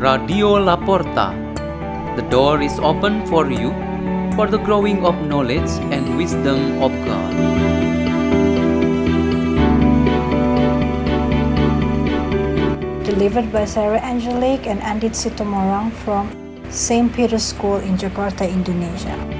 Radio Laporta. The door is open for you for the growing of knowledge and wisdom of God. Delivered by Sarah Angelique and Andi Situmorang from St. Peter's School in Jakarta, Indonesia.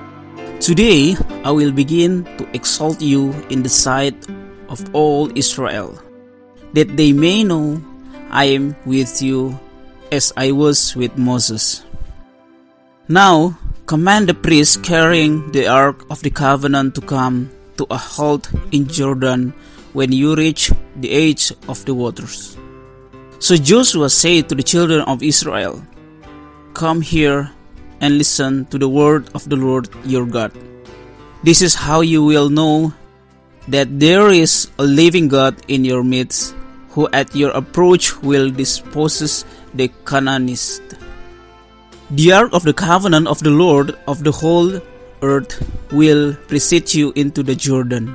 Today I will begin to exalt you in the sight of all Israel, that they may know I am with you as I was with Moses. Now command the priests carrying the ark of the covenant to come to a halt in Jordan when you reach the edge of the waters. So Joshua said to the children of Israel, Come here and listen to the word of the Lord your God. This is how you will know that there is a living God in your midst, who at your approach will dispose the Canaanites. The ark of the covenant of the Lord of the whole earth will precede you into the Jordan.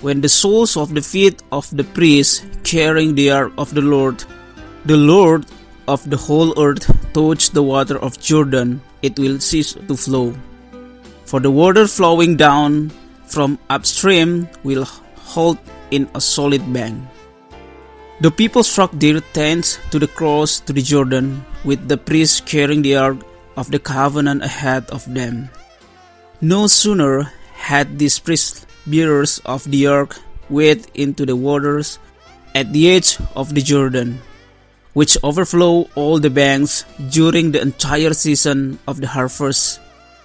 When the soles of the feet of the priests carrying the ark of the Lord, the Lord of the whole earth, touch the water of Jordan, it will cease to flow. For the water flowing down from upstream will halt in a solid bank. The people struck their tents to the cross to the Jordan, with the priests carrying the ark of the covenant ahead of them. No sooner had these priests bearers of the ark wade into the waters at the edge of the Jordan, which overflow all the banks during the entire season of the harvest.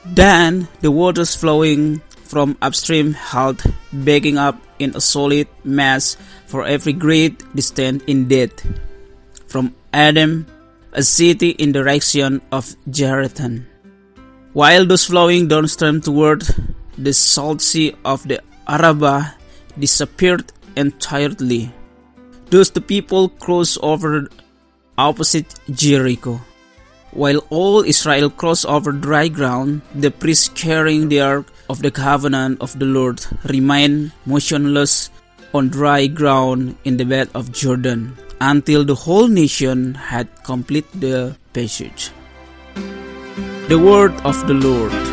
Then the waters flowing from upstream halt, backing up in a solid mass for every great distance in depth. From Adam, a city in the direction of Jerusalem. While those flowing downstream toward the salt sea of the Araba disappeared entirely. Thus the people crossed over opposite Jericho. While all Israel crossed over dry ground, the priests carrying the ark of the covenant of the Lord remained motionless on dry ground in the bed of Jordan until the whole nation had completed the passage. The word of the Lord.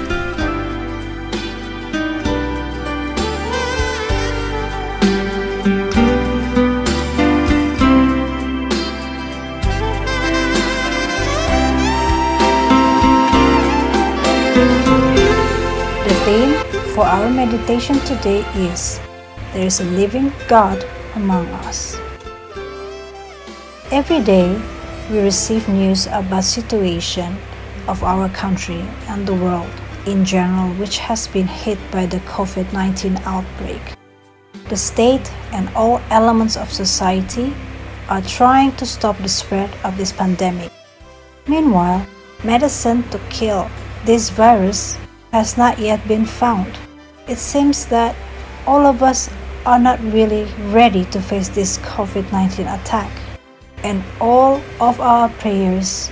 The theme for our meditation today is There is a living God among us. Every day we receive news about situation of our country and the world in general which has been hit by the COVID-19 outbreak. The state and all elements of society are trying to stop the spread of this pandemic. Meanwhile, medicine to kill this virus has not yet been found. It seems that all of us are not really ready to face this COVID 19 attack, and all of our prayers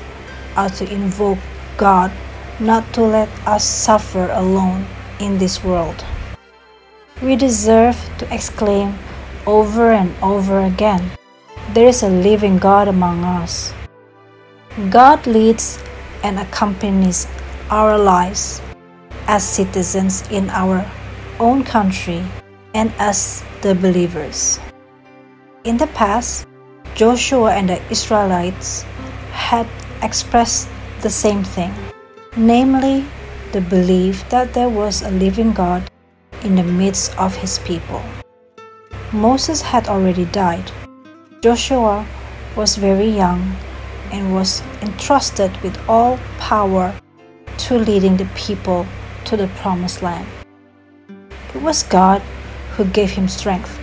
are to invoke God not to let us suffer alone in this world. We deserve to exclaim over and over again there is a living God among us. God leads and accompanies our lives as citizens in our own country and as the believers. In the past, Joshua and the Israelites had expressed the same thing, namely the belief that there was a living God in the midst of his people. Moses had already died. Joshua was very young and was entrusted with all power to leading the people to the promised land. It was God who gave him strength,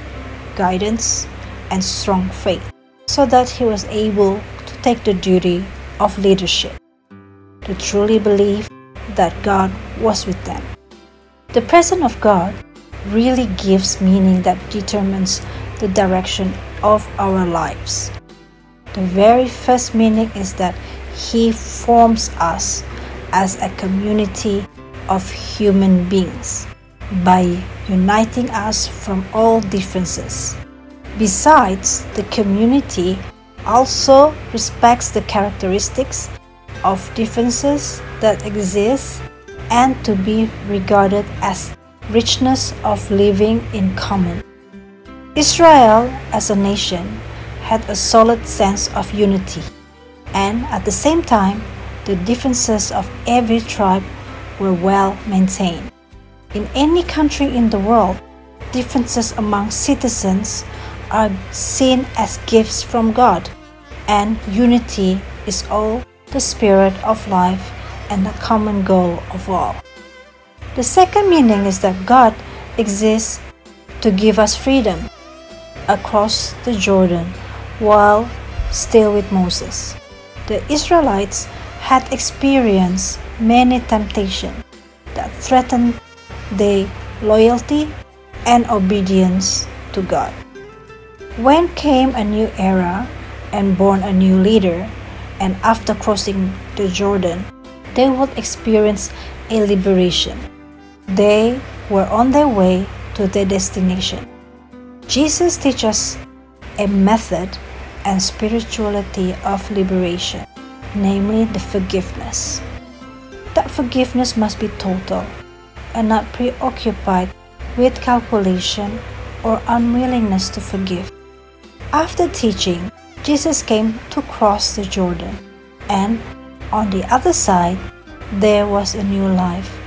guidance, and strong faith so that he was able to take the duty of leadership, to truly believe that God was with them. The presence of God really gives meaning that determines the direction of our lives. The very first meaning is that He forms us as a community of human beings by uniting us from all differences. Besides, the community also respects the characteristics of differences that exist and to be regarded as richness of living in common. Israel as a nation had a solid sense of unity, and at the same time, the differences of every tribe were well maintained. In any country in the world, differences among citizens are seen as gifts from God, and unity is all the spirit of life and the common goal of all. The second meaning is that God exists to give us freedom across the Jordan while still with Moses. The Israelites had experienced many temptations that threatened their loyalty and obedience to God. When came a new era and born a new leader, and after crossing the Jordan, they would experience a liberation. They were on their way to their destination. Jesus teaches a method and spirituality of liberation, namely the forgiveness. That forgiveness must be total and not preoccupied with calculation or unwillingness to forgive. After teaching, Jesus came to cross the Jordan, and on the other side, there was a new life,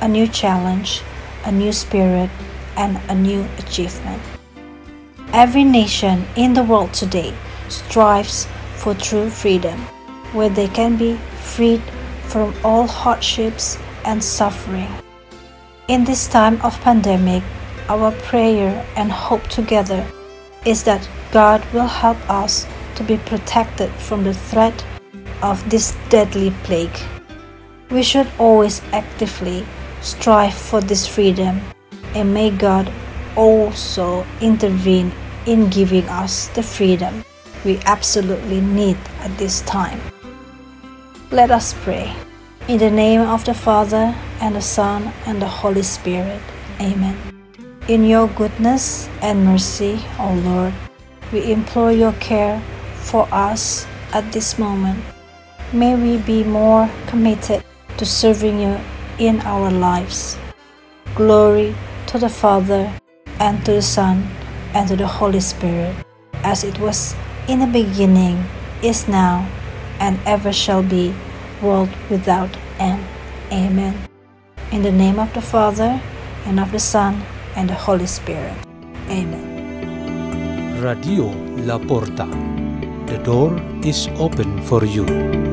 a new challenge, a new spirit, and a new achievement. Every nation in the world today strives for true freedom, where they can be freed from all hardships and suffering. In this time of pandemic, our prayer and hope together is that God will help us to be protected from the threat of this deadly plague. We should always actively strive for this freedom, and may God also intervene in giving us the freedom we absolutely need at this time. Let us pray. In the name of the Father, and the Son, and the Holy Spirit. Amen. In your goodness and mercy, O Lord, we implore your care for us at this moment. May we be more committed to serving you in our lives. Glory to the Father, and to the Son, and to the Holy Spirit, as it was in the beginning, is now, and ever shall be, world without end. Amen. In the name of the Father, and of the Son, and the Holy Spirit. Amen. Radio La Porta. The door is open for you.